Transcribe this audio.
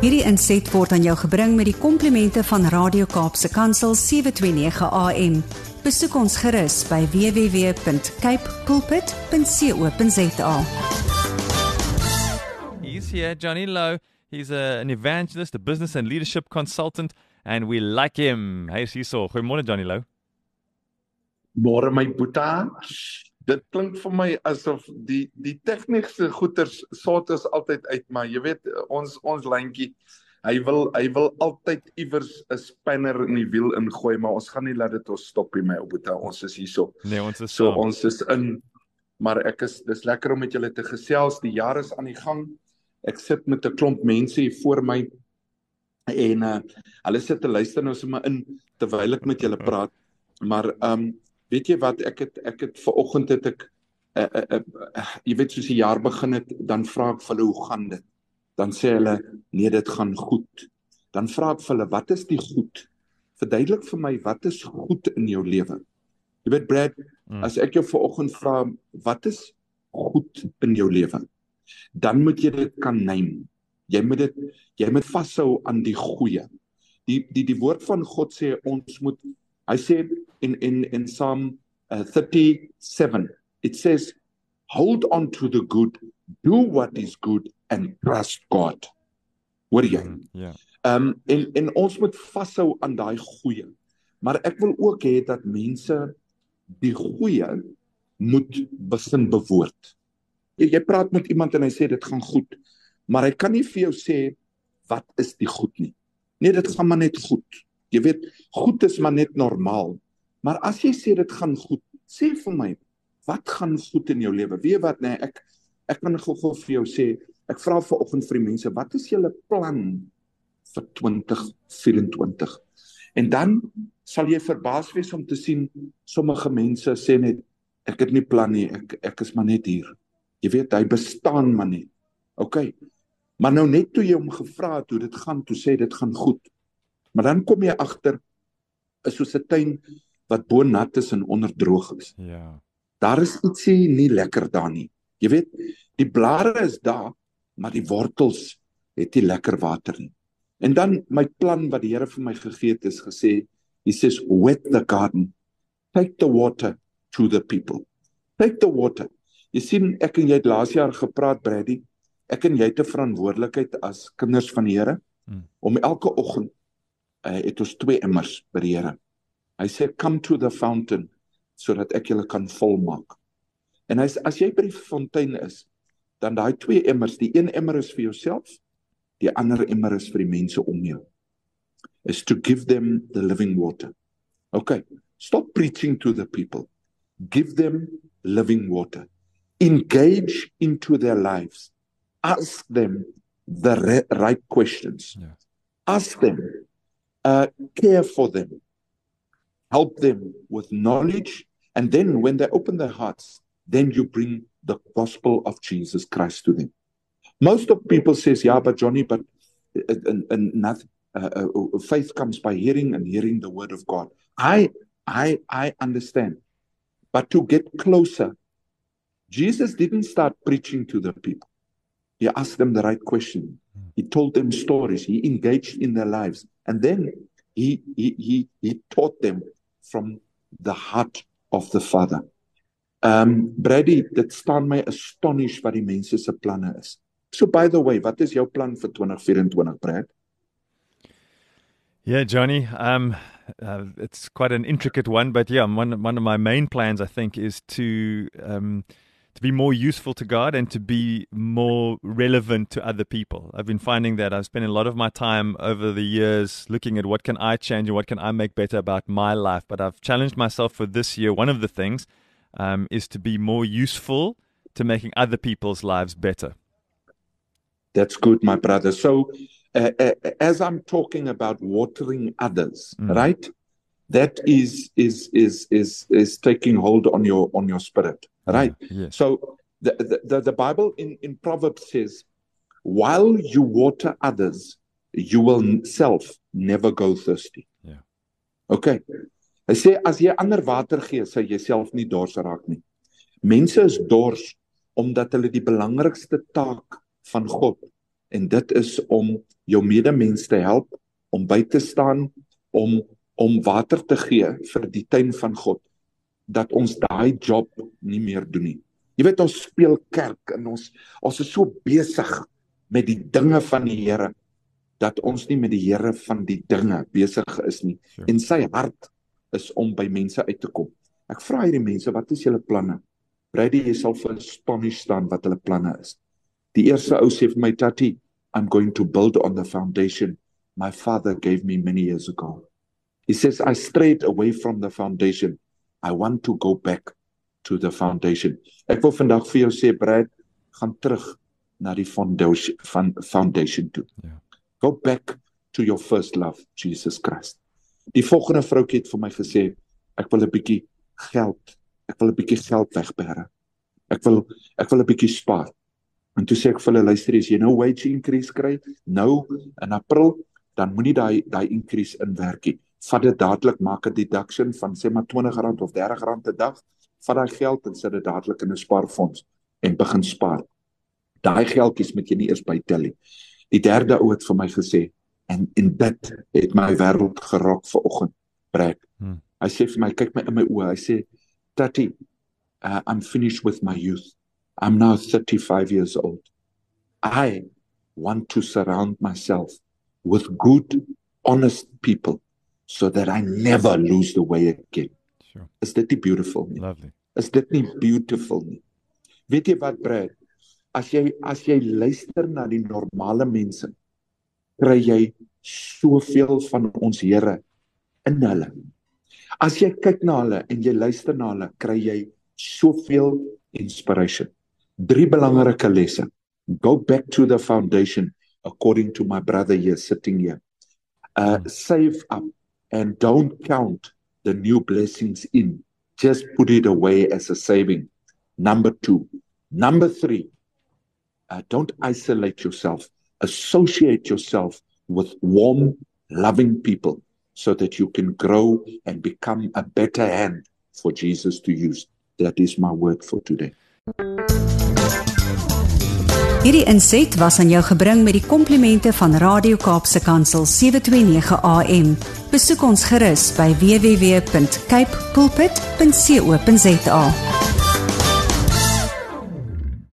Hierdie inset word aan jou gebring met die komplimente van Radio Kaapse Kansel 729 AM. Besoek ons gerus by www.cape pulpit.co.za. He's here, Johnny Lowe. He's a, an evangelist, a business and leadership consultant, and we like him. Hey, Siso. Goeiemôre, Johnny Lowe. Môre my boeta. Dit klink vir my asof die die tegniese goeters sort is altyd uit, maar jy weet ons ons lyntjie hy wil hy wil altyd iewers 'n spanner in die wiel ingooi, maar ons gaan nie laat dit ons stop nie, my boeta. Ons is hierso. Nee, ons is So saam. ons is in maar ek is dis lekker om met julle te gesels. Die jaar is aan die gang. Ek sit met 'n klomp mense hier voor my en uh hulle sit te luister nou sommer in terwyl ek met julle praat. Maar um weet jy wat ek het ek het ver oggend het ek uh, uh, uh, jy weet soos die jaar begin het dan vra ek vir hulle hoe gaan dit? Dan sê hulle nee dit gaan goed. Dan vra ek vir hulle wat is die goed? Verduidelik vir my wat is goed in jou lewe? Jy weet Brad, Mm. as ek jou vanoggend vra wat is goed in jou lewe, dan moet jy dit kan neem. Jy moet dit jy moet vashou aan die goeie. Die die die woord van God sê ons moet hy sê in in in Psalm uh, 37 it says hold on to the good, do what is good and trust God. Hoor jy? Mm, Ja. Ehm um, en en ons moet vashou aan daai goeie. Maar ek wil ook hê dat mense die goeie moet begin bewoord. Jy, jy praat met iemand en hy sê dit gaan goed, maar hy kan nie vir jou sê wat is die goed nie. Nee, dit gaan maar net goed. Jy weet, goed is maar net normaal. Maar as jy sê dit gaan goed, sê vir my, wat gaan goed in jou lewe? Weet wat, nee, ek ek kan gou-gou vir jou sê, ek vra vanoggend vir die mense, wat is julle plan vir 2024? En dan sal jy verbaas wees om te sien sommige mense sê net ek het nie plan nie, ek ek is maar net hier. Jy weet hy bestaan maar net. OK. Maar nou net toe jy hom gevra het hoe dit gaan, toe sê dit gaan goed. Maar dan kom jy agter is soos 'n tuin wat bo nat is en onder droog is. Ja. Daar is ietsie nie lekker daar nie. Jy weet, die blare is daar, maar die wortels het nie lekker water nie. En dan my plan wat die Here vir my gegee het is gesê, he says wet the garden. Take the water to the people. Take the water. Jy sien ek en jy het laas jaar gepraat Brady. Ek en jy het 'n verantwoordelikheid as kinders van die Here Hmm. om elke oggend uh, het ons twee emmers by die Here. Hy sê come to the fountain sodat ek julle kan volmaak. En hy sê as jy by die fontein is, dan daai twee emmers, die een emmer is vir jouself, die ander emmer is vir die mense om jou. Is to give them the living water. Okay, stop preaching to the people. Give them living water. Engage into their lives. Ask them the right questions. Ja. Ask them, uh, care for them, help them with knowledge, and then when they open their hearts, then you bring the gospel of Jesus Christ to them. Most of people says, yeah, but Johnny, but uh, and, and nothing, uh, uh, faith comes by hearing and hearing the word of God. I, I, I understand, but to get closer, Jesus didn't start preaching to the people. He asked them the right question. He told them stories. He engaged in their lives, and then he he he, he taught them from the heart of the Father. Um Brady, dit staan my astonished wat die mense se planne is. So by the way, wat is jou plan vir 2024, Brad? Yeah, Johnny. Um, uh, it's quite an intricate one, but yeah, one one of my main plans, I think, is to um, to be more useful to God and to be more relevant to other people. I've been finding that I've spent a lot of my time over the years looking at what can I change and what can I make better about my life. But I've challenged myself for this year. One of the things um, is to be more useful to making other people's lives better. That's good, my brother. So, uh, uh, as I'm talking about watering others, Mm. right? That is is is is is taking hold on your on your spirit, right? Yes. So the, the the the Bible in in Proverbs says, while you water others, you will self never go thirsty. Yeah. Okay. Hy sê as jy ander water gee, sal jy self nie dors raak nie. Mense is dors omdat hulle die belangrikste taak van God en dit is om jou medemens te help, om by te staan, om om water te gee vir die tuin van God dat ons daai job nie meer doen nie. Jy weet ons speel kerk en ons ons is so besig met die dinge van die Here dat ons nie met die Here van die dinge besig is nie. Sure. En sy hart is om by mense uit te kom. Ek vra hierdie mense, wat is julle planne? Brady, jy sal vir astonish staan wat hulle planne is. Die eerste ou sê vir my tatie, I'm going to build on the foundation my father gave me many years ago. He says, I strayed away from the foundation. I want to go back to the foundation. Ek wil vandag vir jou sê, Brad, gaan terug na die foundation van foundation toe. Ja. Go back to your first love, Jesus Christ. Die volgende vroukie het vir my gesê, ek wil 'n bietjie geld. Ek wil 'n bietjie geld wegbere. Ek wil ek wil 'n bietjie spaar. En toe sê ek vir hulle luister as jy nou wage increase kry nou in April dan moenie daai daai increase inwerk nie. Vat dit dadelik maak 'n deduction van sê maar R20 of R30 'n dag. Vat daai geld en sit dit dadelik in 'n spaarfonds en begin spaar. Daai geldjies moet jy nie eers bytel nie. Die derde ou het vir my gesê en in dit het my wêreld geraak ver oggend. Breek. Hmm. Hy sê vir my kyk my in my oë. Hy sê Tati, uh, I'm finished with my youth. I'm now 35 years old. I want to surround myself with good, honest people so that I never lose the way again. Sure. Is dit nie beautiful nie? Lovely. Is dit nie beautiful nie? Weet jy wat, Brad? As jy as jy luister na die normale mense, kry jy soveel van ons Here in hulle. As jy kyk na hulle en jy luister na hulle, kry jy soveel inspiration. Drie belangrike lesse. Go back to the foundation according to my brother here sitting here. Uh, hmm. save up and don't count the new blessings in. Just put it away as a saving. Number two. Number three, uh, don't isolate yourself. Associate yourself with warm, loving people so that you can grow and become a better hand for Jesus to use. That is my word for today. Hierdie inset was aan jou gebring met die komplimente van Radio Kaapse Kansel 729 AM. Besoek ons gerus by www.cape pulpit.co.za.